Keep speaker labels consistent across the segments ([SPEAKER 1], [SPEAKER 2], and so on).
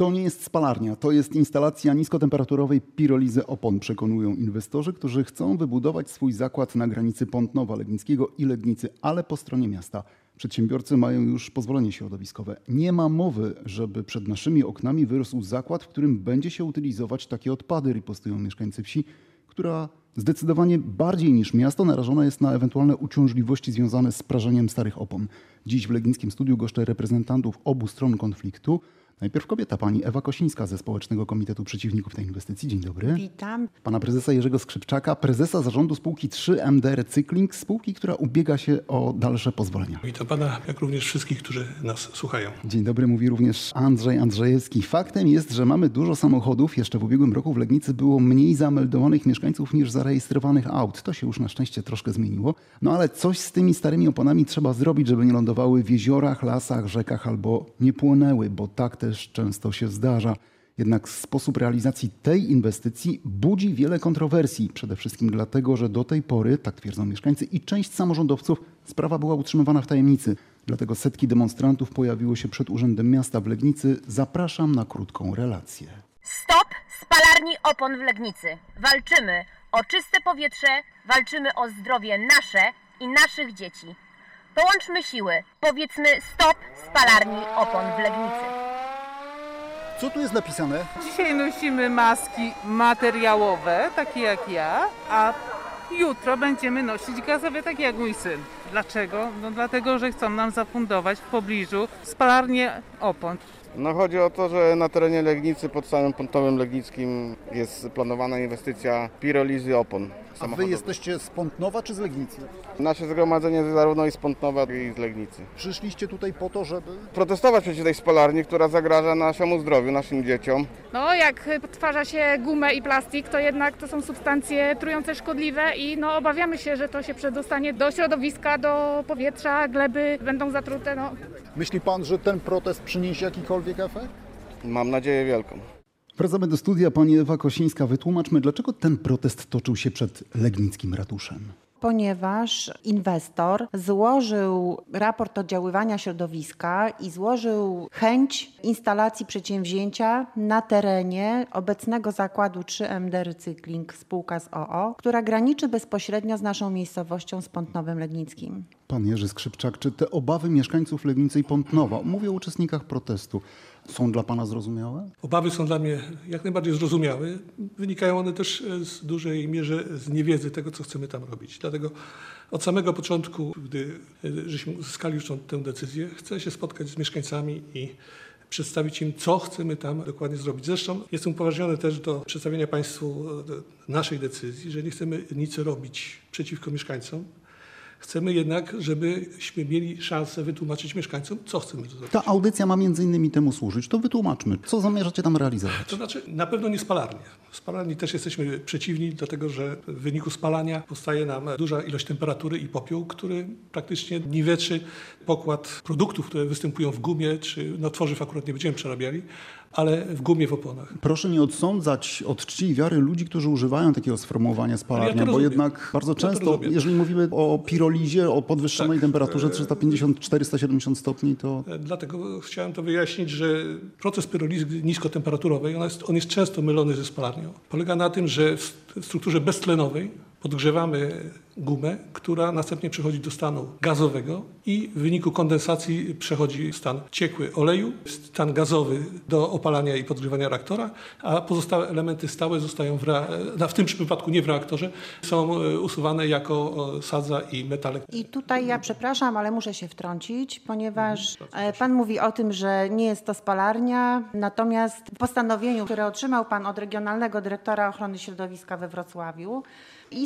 [SPEAKER 1] To nie jest spalarnia, to jest instalacja niskotemperaturowej pirolizy opon, przekonują inwestorzy, którzy chcą wybudować swój zakład na granicy Pątnowa Legnickiego i Legnicy, ale po stronie miasta. Przedsiębiorcy mają już pozwolenie środowiskowe. Nie ma mowy, żeby przed naszymi oknami wyrósł zakład, w którym będzie się utylizować takie odpady, ripostują mieszkańcy wsi, która zdecydowanie bardziej niż miasto narażona jest na ewentualne uciążliwości związane z prażeniem starych opon. Dziś w Legnickim Studiu goszczę reprezentantów obu stron konfliktu. Najpierw kobieta, pani Ewa Kosińska ze Społecznego Komitetu Przeciwników tej inwestycji. Dzień dobry.
[SPEAKER 2] Witam.
[SPEAKER 1] Pana prezesa Jerzego Skrzypczaka, prezesa zarządu spółki 3MD Recykling, spółki, która ubiega się o dalsze pozwolenia.
[SPEAKER 3] Witam pana, jak również wszystkich, którzy nas słuchają.
[SPEAKER 1] Dzień dobry, mówi również Andrzej Andrzejewski. Faktem jest, że mamy dużo samochodów. Jeszcze w ubiegłym roku w Legnicy było mniej zameldowanych mieszkańców niż zarejestrowanych aut. To się już na szczęście troszkę zmieniło. No ale coś z tymi starymi oponami trzeba zrobić, żeby nie lądowały w jeziorach, lasach, rzekach albo nie płonęły, bo tak też często się zdarza. Jednak sposób realizacji tej inwestycji budzi wiele kontrowersji. Przede wszystkim dlatego, że do tej pory, tak twierdzą mieszkańcy i część samorządowców, sprawa była utrzymywana w tajemnicy. Dlatego setki demonstrantów pojawiło się przed Urzędem Miasta w Legnicy. Zapraszam na krótką relację.
[SPEAKER 4] Stop spalarni opon w Legnicy. Walczymy o czyste powietrze, walczymy o zdrowie nasze i naszych dzieci. Połączmy siły. Powiedzmy stop spalarni opon w Legnicy.
[SPEAKER 1] Co tu jest napisane?
[SPEAKER 5] Dzisiaj nosimy maski materiałowe, takie jak ja, a jutro będziemy nosić gazowe, takie jak mój syn. Dlaczego? No dlatego, że chcą nam zafundować w pobliżu spalarnię opon.
[SPEAKER 6] No chodzi o to, że na terenie Legnicy pod samym Pontowym Legnickim jest planowana inwestycja pirolizy opon
[SPEAKER 7] A wy
[SPEAKER 6] samochodowych.
[SPEAKER 7] jesteście z Pątnowa czy z Legnicy?
[SPEAKER 6] Nasze zgromadzenie jest zarówno i z Pątnowa, i z Legnicy.
[SPEAKER 7] Przyszliście tutaj po to, żeby...
[SPEAKER 6] Protestować przeciw tej spalarni, która zagraża naszemu zdrowiu, naszym dzieciom.
[SPEAKER 8] No, jak podtwarza się gumę i plastik, to jednak to są substancje trujące, szkodliwe i no, obawiamy się, że to się przedostanie do środowiska, do powietrza, gleby będą zatrute. No.
[SPEAKER 7] Myśli pan, że ten protest przyniesie jakikolwiek efekt?
[SPEAKER 6] Mam nadzieję wielką.
[SPEAKER 1] Wracamy do studia. Pani Ewa Kosińska, wytłumaczmy, dlaczego ten protest toczył się przed Legnickim Ratuszem.
[SPEAKER 2] Ponieważ inwestor złożył raport oddziaływania środowiska i złożył chęć instalacji przedsięwzięcia na terenie obecnego zakładu 3MD Recykling spółka z OO, która graniczy bezpośrednio z naszą miejscowością z Pątnowem Legnickim.
[SPEAKER 1] Pan Jerzy Skrzypczak, czy te obawy mieszkańców Legnicy i Pątnowa, mówię o uczestnikach protestu, są dla pana zrozumiałe?
[SPEAKER 3] Obawy są dla mnie jak najbardziej zrozumiałe. Wynikają one też e, z dużej mierze z niewiedzy tego, co chcemy tam robić. Dlatego od samego początku, gdy e, żeśmy uzyskali już tę decyzję, chcę się spotkać z mieszkańcami i przedstawić im, co chcemy tam dokładnie zrobić. Zresztą jestem upoważniony też do przedstawienia Państwu e, naszej decyzji, że nie chcemy nic robić przeciwko mieszkańcom. Chcemy jednak, żebyśmy mieli szansę wytłumaczyć mieszkańcom, co chcemy zrobić.
[SPEAKER 1] Ta audycja ma między innymi temu służyć. To wytłumaczmy, co zamierzacie tam realizować.
[SPEAKER 3] To znaczy, na pewno nie spalarnie. Spalarni też jesteśmy przeciwni, dlatego że w wyniku spalania powstaje nam duża ilość temperatury i popiół, który praktycznie niweczy pokład produktów, które występują w gumie, czy no tworzyw akurat nie będziemy przerabiali, ale w gumie w oponach.
[SPEAKER 1] Proszę nie odsądzać od czci i wiary ludzi, którzy używają takiego sformułowania spalarnia, bo
[SPEAKER 3] rozumiem.
[SPEAKER 1] jednak bardzo
[SPEAKER 3] Ja to
[SPEAKER 1] często,
[SPEAKER 3] rozumiem.
[SPEAKER 1] jeżeli mówimy o pirolizie, o podwyższonej
[SPEAKER 3] Tak.
[SPEAKER 1] temperaturze 350-470 stopni, to
[SPEAKER 3] E, Dlatego chciałem to wyjaśnić, że proces pyrolizy niskotemperaturowej on jest, on jest często mylony ze spalarnią. Polega na tym, że w strukturze beztlenowej podgrzewamy gumę, która następnie przechodzi do stanu gazowego i w wyniku kondensacji przechodzi w stan ciekły oleju, stan gazowy do opalania i podgrzewania reaktora, a pozostałe elementy stałe zostają w, w tym przypadku nie w reaktorze, są e, usuwane jako sadza i metale.
[SPEAKER 2] I tutaj ja przepraszam, ale muszę się wtrącić, ponieważ e, pan mówi o tym, że nie jest to spalarnia, natomiast w postanowieniu, które otrzymał pan od Regionalnego Dyrektora Ochrony Środowiska we Wrocławiu,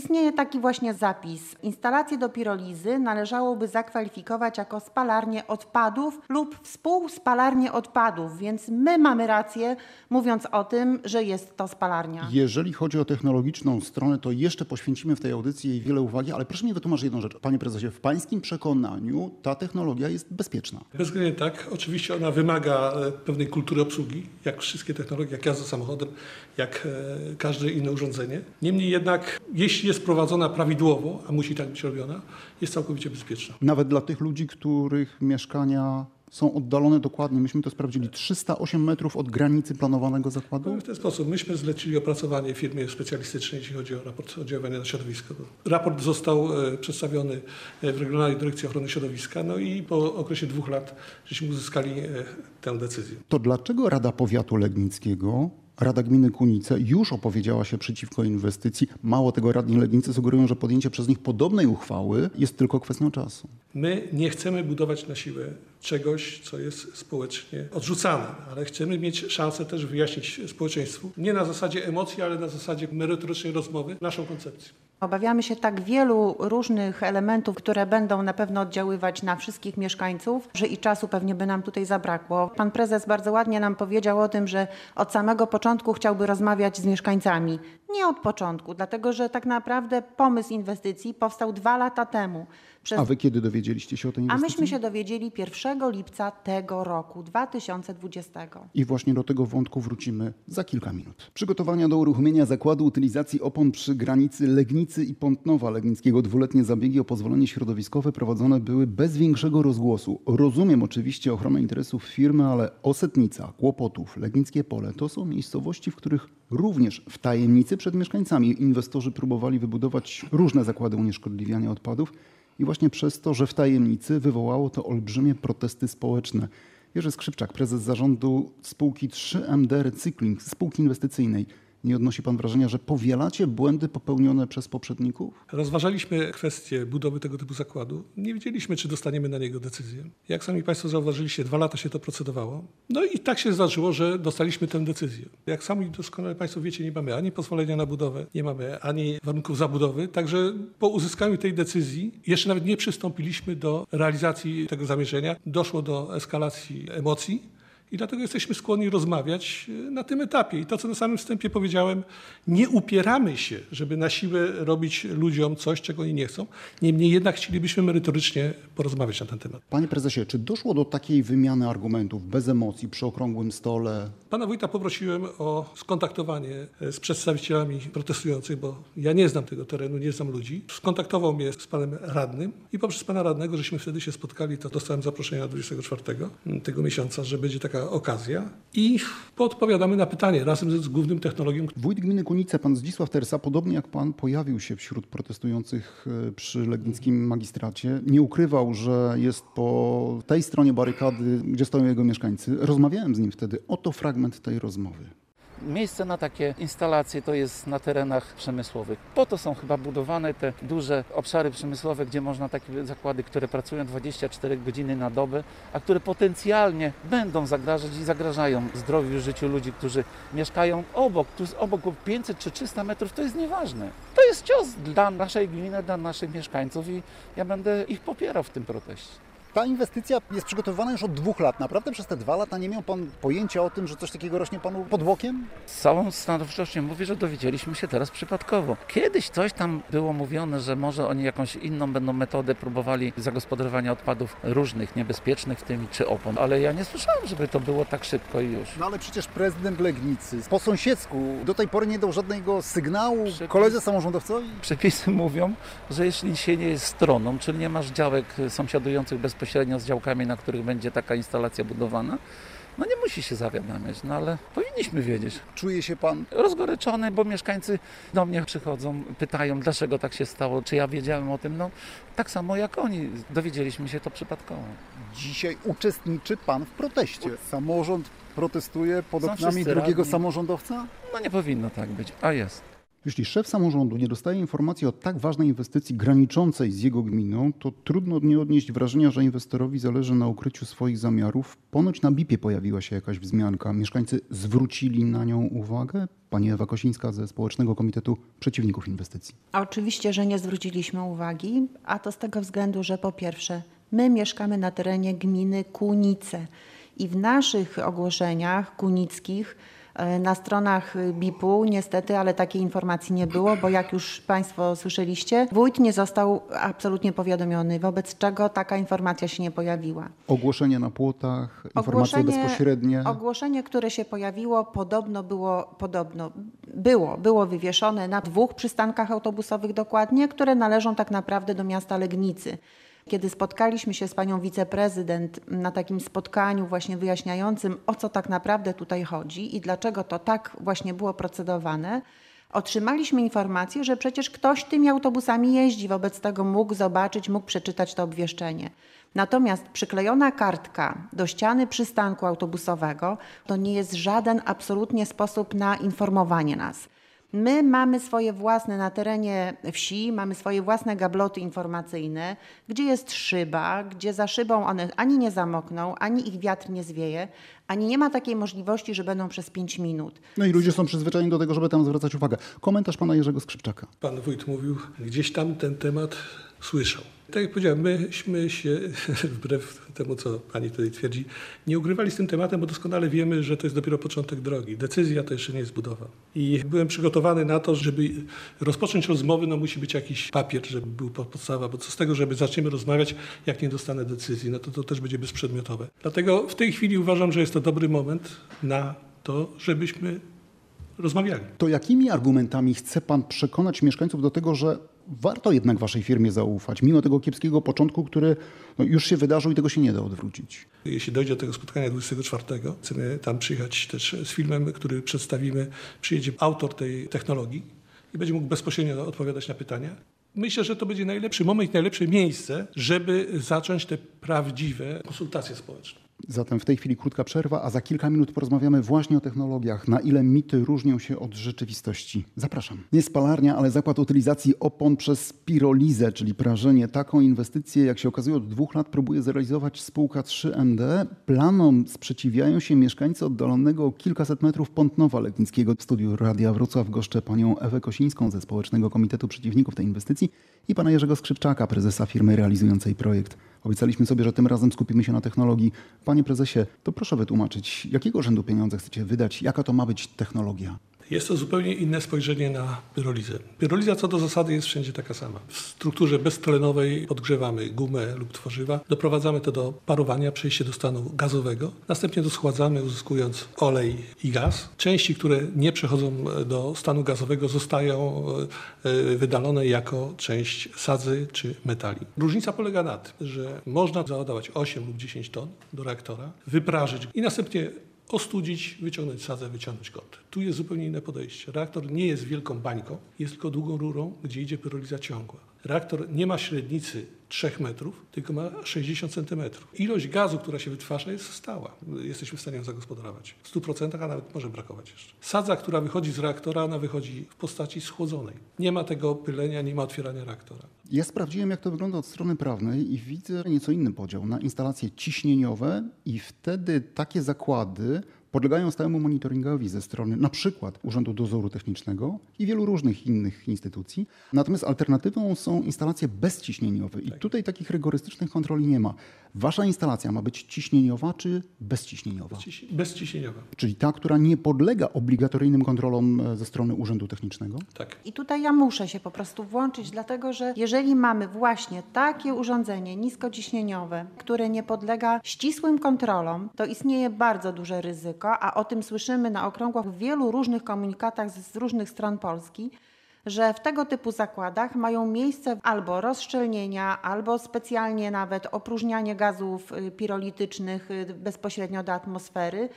[SPEAKER 2] istnieje taki właśnie zapis. Instalacje do pirolizy należałoby zakwalifikować jako spalarnię odpadów lub współspalarnię odpadów, więc my mamy rację, mówiąc o tym, że jest to spalarnia.
[SPEAKER 1] jeżeli chodzi o technologiczną stronę, to jeszcze poświęcimy w tej audycji jej wiele uwagi, ale proszę mi wytłumaczyć jedną rzecz. Panie prezesie, w pańskim przekonaniu ta technologia jest bezpieczna.
[SPEAKER 3] Bezwzględnie tak. Oczywiście ona wymaga e, pewnej kultury obsługi, jak wszystkie technologie, jak jazda samochodem, jak e, każde inne urządzenie. Niemniej jednak, jeśli jest prowadzona prawidłowo, a musi tak być robiona, jest całkowicie bezpieczna.
[SPEAKER 1] Nawet dla tych ludzi, których mieszkania są oddalone dokładnie, myśmy to sprawdzili, 308 metrów od granicy planowanego zakładu?
[SPEAKER 3] Powiem w ten sposób. Myśmy zlecili opracowanie firmie specjalistycznej, jeśli chodzi o raport oddziaływania na środowisko. Raport został e, przedstawiony e, w Regionalnej Dyrekcji Ochrony Środowiska, no i po okresie dwóch lat żeśmy uzyskali e, tę decyzję.
[SPEAKER 1] To dlaczego Rada Powiatu Legnickiego, Rada Gminy Kunice już opowiedziała się przeciwko inwestycji? Mało tego, radni Legnicy sugerują, że podjęcie przez nich podobnej uchwały jest tylko kwestią czasu.
[SPEAKER 3] My nie chcemy budować na siłę czegoś, co jest społecznie odrzucane, ale chcemy mieć szansę też wyjaśnić społeczeństwu, nie na zasadzie emocji, ale na zasadzie merytorycznej rozmowy, naszą koncepcję.
[SPEAKER 2] Obawiamy się tak wielu różnych elementów, które będą na pewno oddziaływać na wszystkich mieszkańców, że i czasu pewnie by nam tutaj zabrakło. Pan prezes bardzo ładnie nam powiedział o tym, że od samego początku chciałby rozmawiać z mieszkańcami. Nie od początku, dlatego że tak naprawdę pomysł inwestycji powstał dwa lata temu. Przez...
[SPEAKER 1] A wy kiedy dowiedzieliście się o tej
[SPEAKER 2] A
[SPEAKER 1] inwestycji?
[SPEAKER 2] myśmy się dowiedzieli 1 lipca tego roku, 2020.
[SPEAKER 1] I właśnie do tego wątku wrócimy za kilka minut. Przygotowania do uruchomienia zakładu utylizacji opon przy granicy Legnicy i Pątnowa Legnickiego dwuletnie zabiegi o pozwolenie środowiskowe prowadzone były bez większego rozgłosu. Rozumiem oczywiście ochronę interesów firmy, ale Osetnica, Kłopotów, Legnickie Pole to są miejscowości, w których również w tajemnicy przed mieszkańcami inwestorzy próbowali wybudować różne zakłady unieszkodliwiania odpadów i właśnie przez to, że w tajemnicy wywołało to olbrzymie protesty społeczne. Jerzy Skrzypczak, prezes zarządu spółki 3MD Recykling, spółki inwestycyjnej. Nie odnosi pan wrażenia, że powielacie błędy popełnione przez poprzedników?
[SPEAKER 3] Rozważaliśmy kwestię budowy tego typu zakładu. Nie wiedzieliśmy, czy dostaniemy na niego decyzję. Jak sami Państwo zauważyliście, dwa lata się to procedowało. No i tak się zdarzyło, że dostaliśmy tę decyzję. Jak sami doskonale Państwo wiecie, nie mamy ani pozwolenia na budowę, nie mamy ani warunków zabudowy. Także po uzyskaniu tej decyzji jeszcze nawet nie przystąpiliśmy do realizacji tego zamierzenia. Doszło do eskalacji emocji. I dlatego jesteśmy skłonni rozmawiać e, na tym etapie. I to, co na samym wstępie powiedziałem, nie upieramy się, żeby na siłę robić ludziom coś, czego oni nie chcą. Niemniej jednak chcielibyśmy merytorycznie porozmawiać na ten temat.
[SPEAKER 1] Panie prezesie, czy doszło do takiej wymiany argumentów bez emocji przy okrągłym stole?
[SPEAKER 3] Pana wójta poprosiłem o skontaktowanie e, z przedstawicielami protestujących, bo ja nie znam tego terenu, nie znam ludzi. Skontaktował mnie z panem radnym i poprzez pana radnego, żeśmy wtedy się spotkali, to dostałem zaproszenie na 24 tego miesiąca, że będzie taka okazja i podpowiadamy na pytanie razem z głównym technologiem.
[SPEAKER 1] Wójt gminy Kunice, pan Zdzisław Tersa, podobnie jak pan, pojawił się wśród protestujących e, przy legnickim magistracie. Nie ukrywał, że jest po tej stronie barykady, gdzie stoją jego mieszkańcy. Rozmawiałem z nim wtedy. Oto fragment tej rozmowy.
[SPEAKER 9] Miejsce na takie instalacje to jest na terenach przemysłowych. Po to są chyba budowane te duże obszary przemysłowe, gdzie można takie zakłady, które pracują 24 godziny na dobę, a które potencjalnie będą zagrażać i zagrażają zdrowiu, życiu ludzi, którzy mieszkają obok. Tu jest obok 500 czy 300 metrów, to jest nieważne. To jest cios dla naszej gminy, dla naszych mieszkańców i ja będę ich popierał w tym proteście.
[SPEAKER 7] Ta inwestycja jest przygotowana już od dwóch lat. Naprawdę przez te dwa lata nie miał Pan pojęcia o tym, że coś takiego rośnie Panu pod bokiem?
[SPEAKER 9] Z całą stanowczością mówię, że dowiedzieliśmy się teraz przypadkowo. Kiedyś coś tam było mówione, że może oni jakąś inną będą metodę próbowali zagospodarowania odpadów różnych, niebezpiecznych w tym, czy opon, ale ja nie słyszałem, żeby to było tak szybko i już.
[SPEAKER 7] No ale przecież prezydent Legnicy po sąsiedzku do tej pory nie dał żadnego sygnału
[SPEAKER 9] Przepis-
[SPEAKER 7] koledze samorządowcowi?
[SPEAKER 9] Przepisy mówią, że jeśli się nie jest stroną, czyli nie masz działek sąsiadujących bezpośrednio z działkami, na których będzie taka instalacja budowana, no nie musi się zawiadamiać, no ale powinniśmy wiedzieć.
[SPEAKER 7] Czuje się Pan
[SPEAKER 9] rozgoryczony, bo mieszkańcy do mnie przychodzą, pytają, dlaczego tak się stało, czy ja wiedziałem o tym. No, tak samo jak oni, dowiedzieliśmy się to przypadkowo.
[SPEAKER 7] dzisiaj uczestniczy Pan w proteście. Samorząd protestuje pod
[SPEAKER 9] Są
[SPEAKER 7] oknami drugiego
[SPEAKER 9] radni.
[SPEAKER 7] samorządowca?
[SPEAKER 9] No nie powinno tak być, a jest.
[SPEAKER 1] Jeśli szef samorządu nie dostaje informacji o tak ważnej inwestycji graniczącej z jego gminą, to trudno nie odnieść wrażenia, że inwestorowi zależy na ukryciu swoich zamiarów. Ponoć na BIP-ie pojawiła się jakaś wzmianka. Mieszkańcy zwrócili na nią uwagę? Pani Ewa Kosińska ze Społecznego Komitetu Przeciwników Inwestycji.
[SPEAKER 2] Oczywiście, że nie zwróciliśmy uwagi, a to z tego względu, że po pierwsze, my mieszkamy na terenie gminy Kunice i w naszych ogłoszeniach kunickich na stronach BIP-u niestety, ale takiej informacji nie było, bo jak już Państwo słyszeliście, wójt nie został absolutnie powiadomiony, wobec czego taka informacja się nie pojawiła.
[SPEAKER 1] Ogłoszenie na płotach, informacje bezpośrednie.
[SPEAKER 2] Ogłoszenie, które się pojawiło, podobno było, podobno było, było wywieszone na dwóch przystankach autobusowych dokładnie, które należą tak naprawdę do miasta Legnicy. Kiedy spotkaliśmy się z panią wiceprezydent na takim spotkaniu właśnie wyjaśniającym, o co tak naprawdę tutaj chodzi i dlaczego to tak właśnie było procedowane, otrzymaliśmy informację, że przecież ktoś tymi autobusami jeździ, wobec tego mógł zobaczyć, mógł przeczytać to obwieszczenie. Natomiast przyklejona kartka do ściany przystanku autobusowego to nie jest żaden absolutnie sposób na informowanie nas. My mamy swoje własne na terenie wsi, mamy swoje własne gabloty informacyjne, gdzie jest szyba, gdzie za szybą one ani nie zamokną, ani ich wiatr nie zwieje, ani nie ma takiej możliwości, że będą przez 5 minut.
[SPEAKER 1] No i ludzie są przyzwyczajeni do tego, żeby tam zwracać uwagę. Komentarz pana Jerzego Skrzypczaka.
[SPEAKER 3] Pan wójt mówił, gdzieś tam ten temat słyszał. Tak jak powiedziałem, myśmy się, wbrew temu, co pani tutaj twierdzi, nie ugrywali z tym tematem, bo doskonale wiemy, że to jest dopiero początek drogi. Decyzja to jeszcze nie jest budowa. I byłem przygotowany na to, żeby rozpocząć rozmowy, no musi być jakiś papier, żeby był podstawa, bo co z tego, żeby zaczniemy rozmawiać, jak nie dostanę decyzji, no to to też będzie bezprzedmiotowe. Dlatego w tej chwili uważam, że jest to dobry moment na to, żebyśmy rozmawiali.
[SPEAKER 1] To jakimi argumentami chce pan przekonać mieszkańców do tego, że warto jednak waszej firmie zaufać, mimo tego kiepskiego początku, który no, już się wydarzył i tego się nie da odwrócić?
[SPEAKER 3] Jeśli dojdzie do tego spotkania 24, chcemy tam przyjechać też z filmem, który przedstawimy. Przyjedzie autor tej technologii i będzie mógł bezpośrednio odpowiadać na pytania. Myślę, że to będzie najlepszy moment najlepsze miejsce, żeby zacząć te prawdziwe konsultacje społeczne.
[SPEAKER 1] Zatem w tej chwili krótka przerwa, a za kilka minut porozmawiamy właśnie o technologiach, na ile mity różnią się od rzeczywistości. Zapraszam. Nie spalarnia, ale zakład utylizacji opon przez pirolizę, czyli prażenie. Taką inwestycję, jak się okazuje, od dwóch lat próbuje zrealizować spółka 3MD. Planom sprzeciwiają się mieszkańcy oddalonego o kilkaset metrów Pątnowa Legnickiego. W studiu Radia Wrocław goszczę panią Ewę Kosińską ze Społecznego Komitetu Przeciwników tej inwestycji i pana Jerzego Skrzypczaka, prezesa firmy realizującej projekt. Obiecaliśmy sobie, że tym razem skupimy się na technologii. Panie prezesie, to proszę wytłumaczyć, jakiego rzędu pieniądze chcecie wydać, jaka to ma być technologia?
[SPEAKER 3] Jest to zupełnie inne spojrzenie na pyrolizę. Pyroliza co do zasady jest wszędzie taka sama. W strukturze beztlenowej podgrzewamy gumę lub tworzywa, doprowadzamy to do parowania, przejście do stanu gazowego, następnie doschładzamy uzyskując olej i gaz. Części, które nie przechodzą do stanu gazowego zostają e, wydalone jako część sadzy czy metali. Różnica polega na tym, że można załadować 8 lub 10 ton do reaktora, wyprażyć i następnie ostudzić, wyciągnąć sadzę, wyciągnąć kąt. Tu jest zupełnie inne podejście. Reaktor nie jest wielką bańką, jest tylko długą rurą, gdzie idzie pyroliza ciągła. Reaktor nie ma średnicy 3 metrów, tylko ma 60 centymetrów. Ilość gazu, która się wytwarza jest stała. Jesteśmy w stanie ją zagospodarować. W 100%, a nawet może brakować jeszcze. Sadza, która wychodzi z reaktora, ona wychodzi w postaci schłodzonej. Nie ma tego pylenia, nie ma otwierania reaktora.
[SPEAKER 1] Ja sprawdziłem, jak to wygląda od strony prawnej i widzę nieco inny podział na instalacje ciśnieniowe i wtedy takie zakłady podlegają stałemu monitoringowi ze strony na przykład Urzędu Dozoru Technicznego i wielu różnych innych instytucji. Natomiast alternatywą są instalacje bezciśnieniowe i tutaj takich rygorystycznych kontroli nie ma. Wasza instalacja ma być ciśnieniowa czy bezciśnieniowa?
[SPEAKER 3] Ciś- Bezciśnieniowa.
[SPEAKER 1] Czyli ta, która nie podlega obligatoryjnym kontrolom e, ze strony Urzędu Technicznego?
[SPEAKER 3] Tak.
[SPEAKER 2] I tutaj ja muszę się po prostu włączyć, dlatego że jeżeli mamy właśnie takie urządzenie niskociśnieniowe, które nie podlega ścisłym kontrolom, to istnieje bardzo duże ryzyko, a o tym słyszymy na okrągłach w wielu różnych komunikatach z różnych stron Polski, że w tego typu zakładach mają miejsce albo rozszczelnienia, albo specjalnie nawet opróżnianie gazów y, pirolitycznych y, bezpośrednio do atmosfery.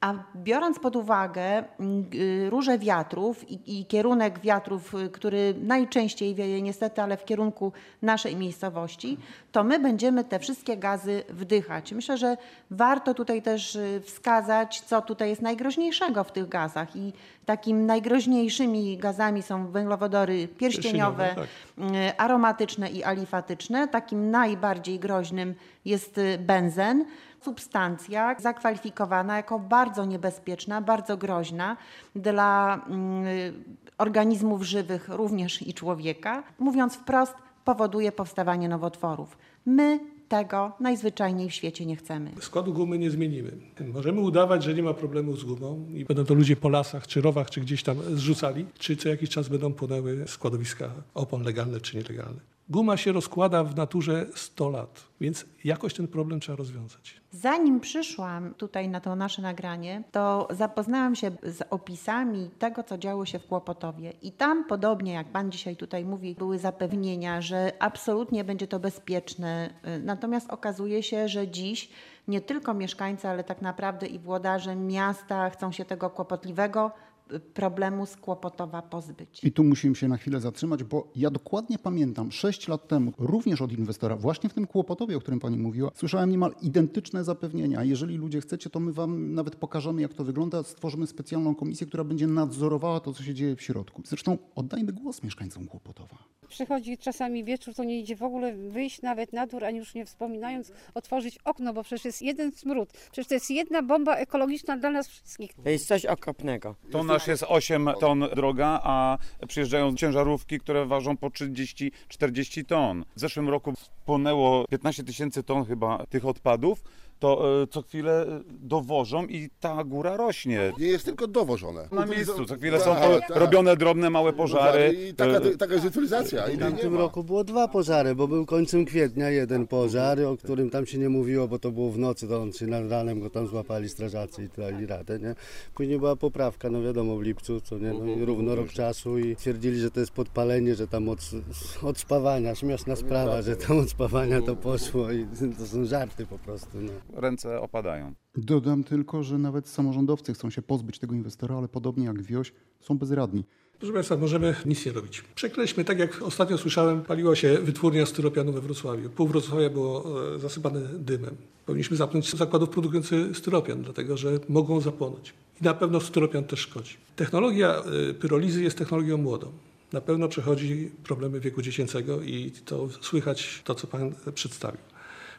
[SPEAKER 2] A biorąc pod uwagę mm, róże wiatrów i, i kierunek wiatrów, y, który najczęściej wieje niestety, ale w kierunku naszej miejscowości, to my będziemy te wszystkie gazy wdychać. Myślę, że warto tutaj też y, wskazać, co tutaj jest najgroźniejszego w tych gazach. I takim najgroźniejszymi gazami są węglowodory pierścieniowe,
[SPEAKER 3] Pierścieniowe,
[SPEAKER 2] y, aromatyczne i alifatyczne. Takim najbardziej groźnym jest benzen. Substancja zakwalifikowana jako bardzo niebezpieczna, bardzo groźna dla mm, organizmów żywych, również i człowieka. Mówiąc wprost, powoduje powstawanie nowotworów. My tego najzwyczajniej w świecie nie chcemy.
[SPEAKER 3] Składu gumy nie zmienimy. Możemy udawać, że nie ma problemu z gumą i będą to ludzie po lasach, czy rowach, czy gdzieś tam zrzucali, czy co jakiś czas będą płynęły składowiska opon legalne czy nielegalne. Guma się rozkłada w naturze 100 lat, więc jakoś ten problem trzeba rozwiązać.
[SPEAKER 2] Zanim przyszłam tutaj na to nasze nagranie, to zapoznałam się z opisami tego, co działo się w Kłopotowie. I tam, podobnie jak Pan dzisiaj tutaj mówi, były zapewnienia, że absolutnie będzie to bezpieczne. Natomiast okazuje się, że dziś nie tylko mieszkańcy, ale tak naprawdę i włodarze miasta chcą się tego kłopotliwego problemu z Kłopotowa pozbyć.
[SPEAKER 1] I tu musimy się na chwilę zatrzymać, bo ja dokładnie pamiętam, 6 lat temu, również od inwestora, właśnie w tym Kłopotowie, o którym pani mówiła, słyszałem niemal identyczne zapewnienia. Jeżeli ludzie chcecie, to my wam nawet pokażemy, jak to wygląda. Stworzymy specjalną komisję, która będzie nadzorowała to, co się dzieje w środku. Zresztą oddajmy głos mieszkańcom Kłopotowa.
[SPEAKER 10] Przychodzi czasami wieczór, to nie idzie w ogóle wyjść nawet na dór, ani już nie wspominając otworzyć okno, bo przecież jest jeden smród. Przecież to jest jedna bomba ekologiczna dla nas wszystkich.
[SPEAKER 11] To jest coś okropnego.
[SPEAKER 12] To nasz jest 8 ton droga, a przyjeżdżają ciężarówki, które ważą po 30-40 ton. W zeszłym roku wpłynęło 15 tysięcy ton chyba tych odpadów to e, co chwilę e, dowożą i ta góra rośnie.
[SPEAKER 13] Nie jest tylko dowożone.
[SPEAKER 12] Na miejscu, co chwilę są to tak. robione drobne, małe pożary.
[SPEAKER 13] I taka, e, taka jest utylizacja.
[SPEAKER 14] W tamtym roku było dwa pożary, bo był końcem kwietnia jeden pożar, o którym tam się nie mówiło, bo to było w nocy, to on się nad ranem go tam złapali strażacy i dali radę, nie? Później była poprawka, no wiadomo, w lipcu, co nie, no, równo rok czasu i twierdzili, że to jest podpalenie, że tam od, od spawania, śmieszna sprawa, że tam od spawania to poszło i to są żarty po prostu, no
[SPEAKER 12] ręce opadają.
[SPEAKER 1] Dodam tylko, że nawet samorządowcy chcą się pozbyć tego inwestora, ale podobnie jak Wioś są bezradni.
[SPEAKER 3] Proszę Państwa, możemy nic nie robić. Przekreślmy, tak jak ostatnio słyszałem, paliła się wytwórnia styropianu we Wrocławiu. Pół Wrocławia było e, zasypane dymem. Powinniśmy zapnąć zakładów produkujących styropian, dlatego że mogą zapłonąć. I na pewno styropian też szkodzi. Technologia e, pyrolizy jest technologią młodą. Na pewno przechodzi problemy wieku dziecięcego i to słychać to, co Pan przedstawił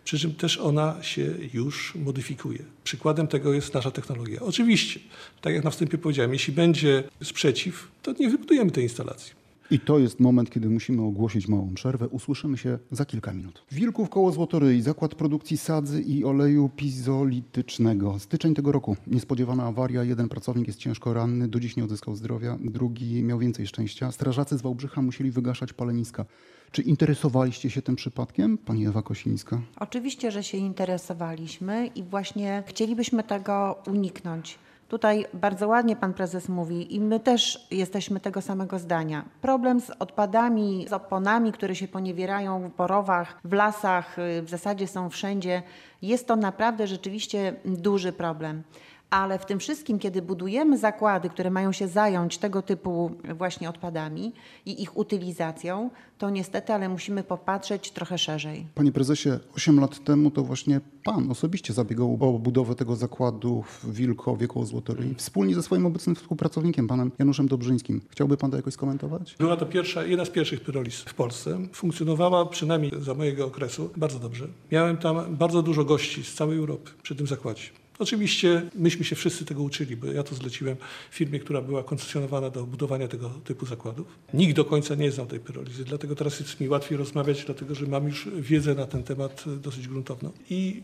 [SPEAKER 3] przy czym też ona się już modyfikuje. Przykładem tego jest nasza technologia. Oczywiście, tak jak na wstępie powiedziałem, jeśli będzie sprzeciw, to nie wybudujemy tej instalacji.
[SPEAKER 1] I to jest moment, kiedy musimy ogłosić małą przerwę. Usłyszymy się za kilka minut. Wilków koło Złotoryi, zakład produkcji sadzy i oleju pizolitycznego. Styczeń tego roku. Niespodziewana awaria. Jeden pracownik jest ciężko ranny, do dziś nie odzyskał zdrowia. Drugi miał więcej szczęścia. Strażacy z Wałbrzycha musieli wygaszać paleniska. Czy interesowaliście się tym przypadkiem, pani Ewa Kosińska?
[SPEAKER 2] Oczywiście, że się interesowaliśmy i właśnie chcielibyśmy tego uniknąć. Tutaj bardzo ładnie pan prezes mówi i my też jesteśmy tego samego zdania. Problem z odpadami, z oponami, które się poniewierają w porowach, w lasach, w zasadzie są wszędzie, jest to naprawdę rzeczywiście duży problem ale w tym wszystkim, kiedy budujemy zakłady, które mają się zająć tego typu właśnie odpadami i ich utylizacją, to niestety, ale musimy popatrzeć trochę szerzej.
[SPEAKER 1] Panie prezesie, 8 lat temu to właśnie pan osobiście zabiegał o budowę tego zakładu w Wilkowie koło Złotoryi, wspólnie ze swoim obecnym współpracownikiem, panem Januszem Dobrzyńskim. Chciałby pan to jakoś skomentować?
[SPEAKER 3] Była to pierwsza, jedna z pierwszych pyrolis w Polsce. Funkcjonowała przynajmniej za mojego okresu bardzo dobrze. Miałem tam bardzo dużo gości z całej Europy przy tym zakładzie. Oczywiście myśmy się wszyscy tego uczyli, bo ja to zleciłem firmie, która była koncesjonowana do budowania tego typu zakładów. Nikt do końca nie znał tej pyrolizy, dlatego teraz jest mi łatwiej rozmawiać, dlatego że mam już wiedzę na ten temat dosyć gruntowną. I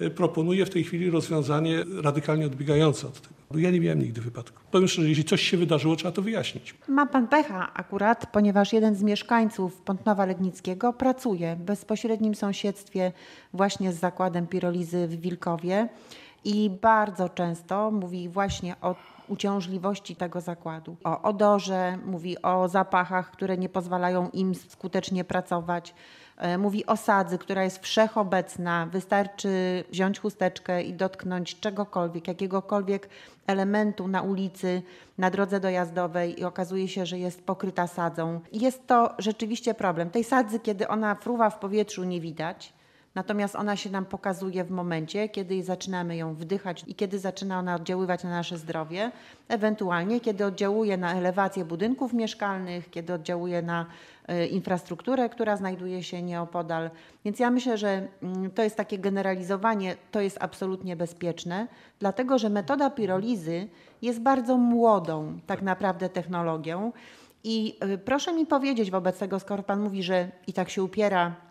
[SPEAKER 3] e, proponuję w tej chwili rozwiązanie radykalnie odbiegające od tego. Bo ja nie miałem nigdy wypadku. Powiem szczerze, jeśli coś się wydarzyło, trzeba to wyjaśnić.
[SPEAKER 2] Ma pan pecha akurat, ponieważ jeden z mieszkańców Pątnowa Legnickiego pracuje w bezpośrednim sąsiedztwie właśnie z zakładem pirolizy w Wilkowie i bardzo często mówi właśnie o uciążliwości tego zakładu, o odorze, mówi o zapachach, które nie pozwalają im skutecznie pracować. E, mówi o sadzy, która jest wszechobecna. Wystarczy wziąć chusteczkę i dotknąć czegokolwiek, jakiegokolwiek elementu na ulicy, na drodze dojazdowej i okazuje się, że jest pokryta sadzą. Jest to rzeczywiście problem. Tej sadzy, kiedy ona fruwa w powietrzu, nie widać. Natomiast ona się nam pokazuje w momencie, kiedy zaczynamy ją wdychać i kiedy zaczyna ona oddziaływać na nasze zdrowie, ewentualnie kiedy oddziałuje na elewację budynków mieszkalnych, kiedy oddziałuje na e, infrastrukturę, która znajduje się nieopodal. Więc ja myślę, że mm, to jest takie generalizowanie, to jest absolutnie bezpieczne, dlatego że metoda pirolizy jest bardzo młodą tak naprawdę technologią. I e, proszę mi powiedzieć wobec tego, skoro Pan mówi, że i tak się upiera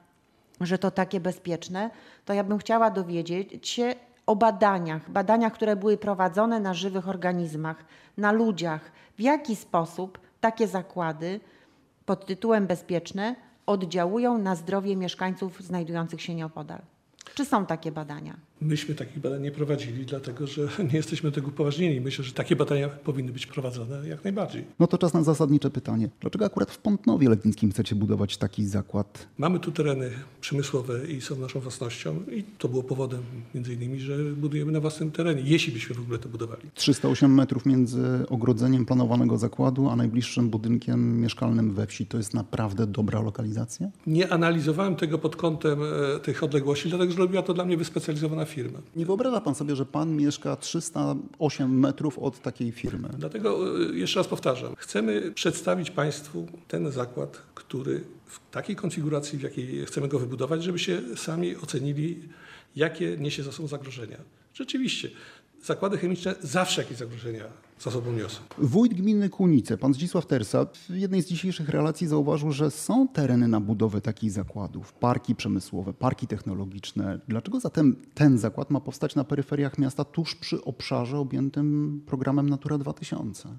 [SPEAKER 2] że to takie bezpieczne, to ja bym chciała dowiedzieć się o badaniach, badaniach, które były prowadzone na żywych organizmach, na ludziach, w jaki sposób takie zakłady pod tytułem bezpieczne oddziałują na zdrowie mieszkańców znajdujących się nieopodal. Czy są takie badania?
[SPEAKER 3] Myśmy takich badań nie prowadzili, dlatego że nie jesteśmy do tego upoważnieni. Myślę, że takie badania powinny być prowadzone jak najbardziej.
[SPEAKER 1] No to czas na zasadnicze pytanie. Dlaczego akurat w Pątnowie Legnickim chcecie budować taki zakład?
[SPEAKER 3] Mamy tu tereny przemysłowe i są naszą własnością i to było powodem między innymi, że budujemy na własnym terenie, jeśli byśmy w ogóle to budowali.
[SPEAKER 1] 308 metrów między ogrodzeniem planowanego zakładu, a najbliższym budynkiem mieszkalnym we wsi. To jest naprawdę dobra lokalizacja?
[SPEAKER 3] Nie analizowałem tego pod kątem e, tych odległości, dlatego że robiła to dla mnie wyspecjalizowana
[SPEAKER 1] Nie wyobraża pan sobie, że pan mieszka 308 metrów od takiej firmy?
[SPEAKER 3] Dlatego e, jeszcze raz powtarzam, chcemy przedstawić Państwu ten zakład, który w takiej konfiguracji, w jakiej chcemy go wybudować, żebyście sami ocenili, jakie niesie za sobą zagrożenia. Rzeczywiście, zakłady chemiczne zawsze jakieś zagrożenia za sobą niosą.
[SPEAKER 1] Wójt gminy Kunice, pan Zdzisław Tersa, w jednej z dzisiejszych relacji zauważył, że są tereny na budowę takich zakładów, parki przemysłowe, parki technologiczne. Dlaczego zatem ten zakład ma powstać na peryferiach miasta, tuż przy obszarze objętym programem Natura 2000?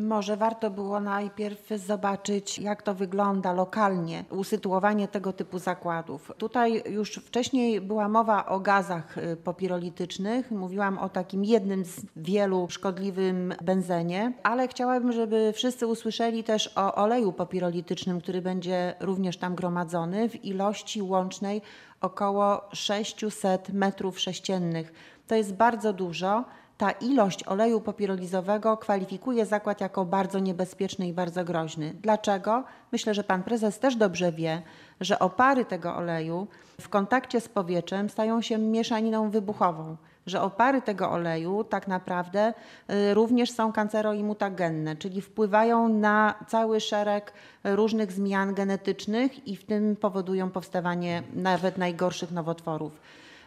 [SPEAKER 2] Może warto było najpierw zobaczyć, jak to wygląda lokalnie, usytuowanie tego typu zakładów. Tutaj już wcześniej była mowa o gazach y, popirolitycznych. Mówiłam o takim jednym z wielu szkodliwym benzenie, ale chciałabym, żeby wszyscy usłyszeli też o oleju popirolitycznym, który będzie również tam gromadzony w ilości łącznej około 600 metrów sześciennych. To jest bardzo dużo. Ta ilość oleju popirolizowego kwalifikuje zakład jako bardzo niebezpieczny i bardzo groźny. Dlaczego? Myślę, że pan prezes też dobrze wie, że opary tego oleju w kontakcie z powietrzem stają się mieszaniną wybuchową że opary tego oleju tak naprawdę y, również są kancero i mutagenne, czyli wpływają na cały szereg różnych zmian genetycznych i w tym powodują powstawanie nawet najgorszych nowotworów.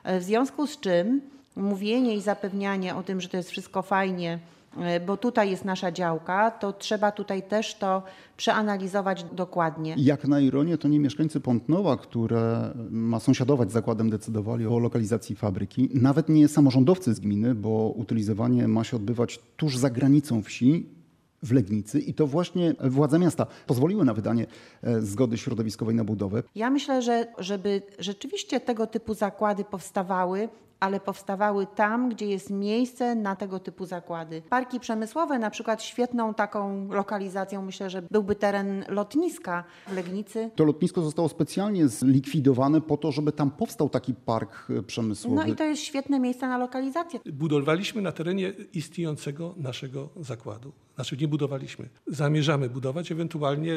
[SPEAKER 2] W związku z czym mówienie i zapewnianie o tym, że to jest wszystko fajnie, y, bo tutaj jest nasza działka, to trzeba tutaj też to przeanalizować dokładnie.
[SPEAKER 1] Jak na ironię, to nie mieszkańcy Pątnowa, które ma sąsiadować z zakładem, decydowali o lokalizacji fabryki. Nawet nie samorządowcy z gminy, bo utylizowanie ma się odbywać tuż za granicą wsi, w Legnicy i to właśnie władze miasta pozwoliły na wydanie e, zgody środowiskowej na budowę.
[SPEAKER 2] Ja myślę, że żeby rzeczywiście tego typu zakłady powstawały, ale powstawały tam, gdzie jest miejsce na tego typu zakłady. Parki przemysłowe, na przykład świetną taką lokalizacją, myślę, że byłby teren lotniska w Legnicy.
[SPEAKER 1] To lotnisko zostało specjalnie zlikwidowane po to, żeby tam powstał taki park e, przemysłowy.
[SPEAKER 2] No i to jest świetne miejsce na lokalizację.
[SPEAKER 3] Budowaliśmy na terenie istniejącego naszego zakładu. Znaczy nie budowaliśmy. Zamierzamy budować, ewentualnie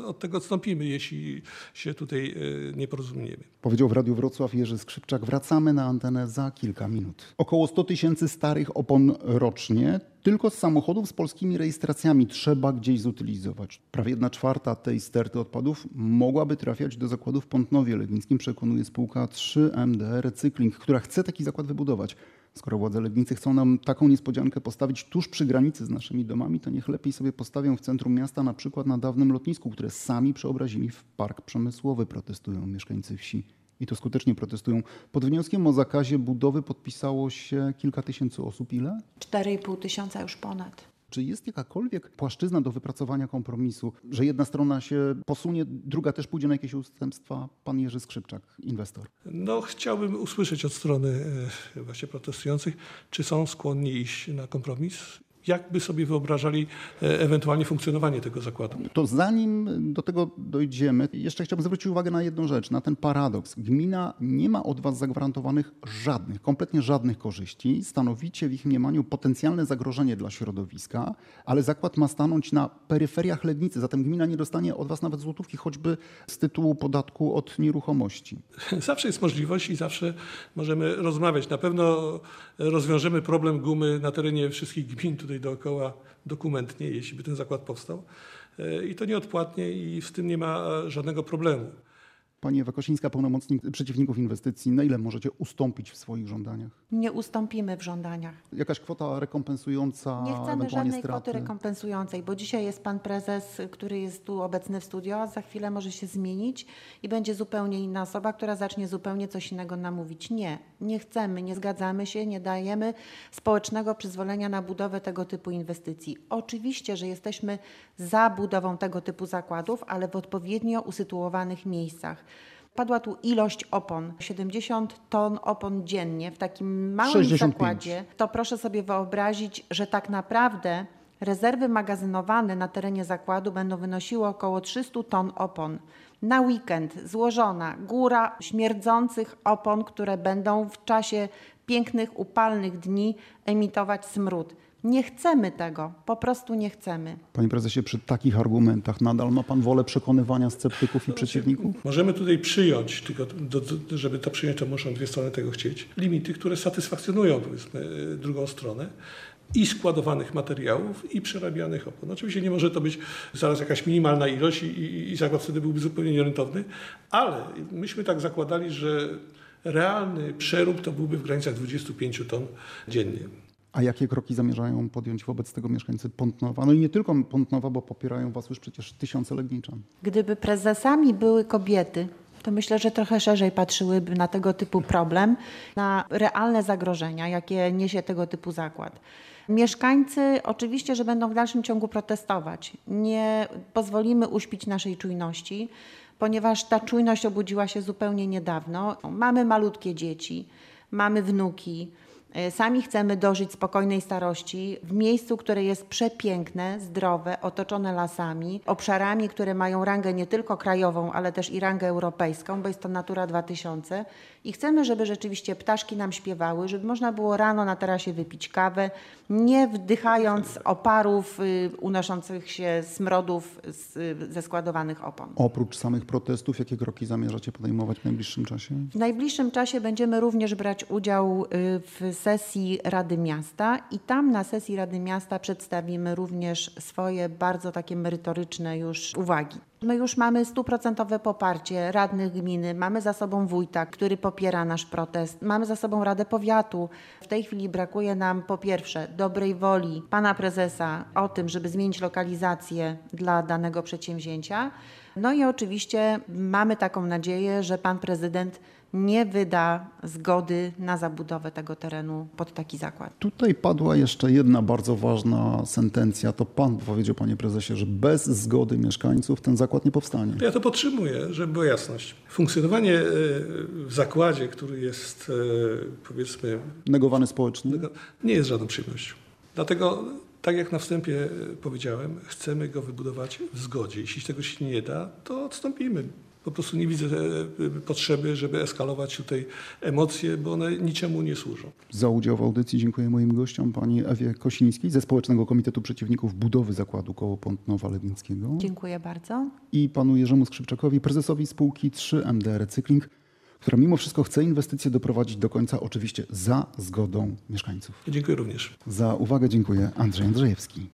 [SPEAKER 3] e, od tego odstąpimy, jeśli się tutaj e, nie porozumiemy.
[SPEAKER 1] Powiedział w Radiu Wrocław Jerzy Skrzypczak. Wracamy na antenę za kilka minut. Około 100 tysięcy starych opon rocznie tylko z samochodów z polskimi rejestracjami trzeba gdzieś zutylizować. Prawie jedna czwarta tej sterty odpadów mogłaby trafiać do zakładu w Pątnowie Legnickim, przekonuje spółka 3MD Recykling, która chce taki zakład wybudować. Skoro władze Legnicy chcą nam taką niespodziankę postawić tuż przy granicy z naszymi domami, to niech lepiej sobie postawią w centrum miasta, na przykład na dawnym lotnisku, które sami przeobrazili w park przemysłowy, protestują mieszkańcy wsi. I to skutecznie protestują. Pod wnioskiem o zakazie budowy podpisało się kilka tysięcy osób. Ile?
[SPEAKER 2] 4,5 tysiąca już ponad.
[SPEAKER 1] Czy jest jakakolwiek płaszczyzna do wypracowania kompromisu, że jedna strona się posunie, druga też pójdzie na jakieś ustępstwa? Pan Jerzy Skrzypczak, inwestor.
[SPEAKER 3] No, chciałbym usłyszeć od strony e, właśnie protestujących, czy są skłonni iść na kompromis jak by sobie wyobrażali e, ewentualnie funkcjonowanie tego zakładu.
[SPEAKER 1] To zanim do tego dojdziemy, jeszcze chciałbym zwrócić uwagę na jedną rzecz, na ten paradoks. Gmina nie ma od Was zagwarantowanych żadnych, kompletnie żadnych korzyści. Stanowicie w ich mniemaniu potencjalne zagrożenie dla środowiska, ale zakład ma stanąć na peryferiach Legnicy, zatem gmina nie dostanie od Was nawet złotówki, choćby z tytułu podatku od nieruchomości.
[SPEAKER 3] Zawsze jest możliwość i zawsze możemy rozmawiać. Na pewno rozwiążemy problem gumy na terenie wszystkich gmin tutaj dookoła dokumentnie, jeśli by ten zakład powstał. E, I to nieodpłatnie i z tym nie ma żadnego problemu.
[SPEAKER 1] Pani Ewa Kosińska, pełnomocnik przeciwników inwestycji, na ile możecie ustąpić w swoich żądaniach?
[SPEAKER 2] Nie ustąpimy w żądaniach.
[SPEAKER 1] Jakaś kwota rekompensująca
[SPEAKER 2] Nie chcemy żadnej
[SPEAKER 1] straty?
[SPEAKER 2] kwoty rekompensującej, bo dzisiaj jest pan prezes, który jest tu obecny w studio, a za chwilę może się zmienić i będzie zupełnie inna osoba, która zacznie zupełnie coś innego nam mówić. Nie, nie chcemy, nie zgadzamy się, nie dajemy społecznego przyzwolenia na budowę tego typu inwestycji. Oczywiście, że jesteśmy za budową tego typu zakładów, ale w odpowiednio usytuowanych miejscach. Padła tu ilość opon, 70 ton opon dziennie w takim małym
[SPEAKER 1] 65.
[SPEAKER 2] zakładzie. To proszę sobie wyobrazić, że tak naprawdę rezerwy magazynowane na terenie zakładu będą wynosiły około 300 ton opon. Na weekend złożona góra śmierdzących opon, które będą w czasie pięknych, upalnych dni emitować smród. Nie chcemy tego, po prostu nie chcemy.
[SPEAKER 1] Panie prezesie, przy takich argumentach nadal ma pan wolę przekonywania sceptyków i przeciwników?
[SPEAKER 3] Możemy tutaj przyjąć, tylko do, do, żeby to przyjąć, to muszą dwie strony tego chcieć, limity, które satysfakcjonują powiedzmy e, drugą stronę i składowanych materiałów i przerabianych opon. Oczywiście nie może to być zaraz jakaś minimalna ilość i, i, i zakład wtedy byłby zupełnie nierentowny, ale myśmy tak zakładali, że realny przerób to byłby w granicach 25 ton dziennie.
[SPEAKER 1] A jakie kroki zamierzają podjąć wobec tego mieszkańcy Pątnowa? No i nie tylko Pątnowa, bo popierają was już przecież tysiące Legniczan.
[SPEAKER 2] Gdyby prezesami były kobiety, to myślę, że trochę szerzej patrzyłyby na tego typu problem, na realne zagrożenia, jakie niesie tego typu zakład. Mieszkańcy oczywiście, że będą w dalszym ciągu protestować. Nie pozwolimy uśpić naszej czujności, ponieważ ta czujność obudziła się zupełnie niedawno. Mamy malutkie dzieci, mamy wnuki. E, Sami chcemy dożyć spokojnej starości w miejscu, które jest przepiękne, zdrowe, otoczone lasami, obszarami, które mają rangę nie tylko krajową, ale też i rangę europejską, bo jest to Natura 2000. I chcemy, żeby rzeczywiście ptaszki nam śpiewały, żeby można było rano na tarasie wypić kawę, nie wdychając oparów y, unoszących się smrodów z, ze składowanych opon.
[SPEAKER 1] Oprócz samych protestów, jakie kroki zamierzacie podejmować w najbliższym czasie?
[SPEAKER 2] W najbliższym czasie będziemy również brać udział y, w sesji Rady Miasta i tam na sesji Rady Miasta przedstawimy również swoje bardzo takie merytoryczne już uwagi. My już mamy stuprocentowe poparcie radnych gminy, mamy za sobą wójta, który popiera nasz protest, mamy za sobą Radę Powiatu. W tej chwili brakuje nam po pierwsze dobrej woli pana prezesa o tym, żeby zmienić lokalizację dla danego przedsięwzięcia. No i oczywiście mamy taką nadzieję, że pan prezydent nie wyda zgody na zabudowę tego terenu pod taki zakład.
[SPEAKER 1] Tutaj padła jeszcze jedna bardzo ważna sentencja. To pan powiedział, panie prezesie, że bez zgody mieszkańców ten zakład nie powstanie.
[SPEAKER 3] Ja to podtrzymuję, żeby była jasność. Funkcjonowanie e, w zakładzie, który jest e, powiedzmy
[SPEAKER 1] Negowany społecznie?
[SPEAKER 3] nie jest żadną przyjemnością. Dlatego, tak jak na wstępie e, powiedziałem, chcemy go wybudować w zgodzie. Jeśli tego się nie da, to odstąpimy. Po prostu nie widzę e, potrzeby, żeby eskalować tutaj emocje, bo one niczemu nie służą.
[SPEAKER 1] Za udział w audycji dziękuję moim gościom, pani Ewie Kosińskiej ze Społecznego Komitetu Przeciwników Budowy Zakładu Koło Pątnowa Legnickiego
[SPEAKER 2] Dziękuję bardzo.
[SPEAKER 1] i panu Jerzemu Skrzypczakowi, prezesowi spółki 3MD Recykling, która mimo wszystko chce inwestycje doprowadzić do końca, oczywiście za zgodą mieszkańców.
[SPEAKER 3] Dziękuję również.
[SPEAKER 1] Za uwagę dziękuję Andrzej Andrzejewski.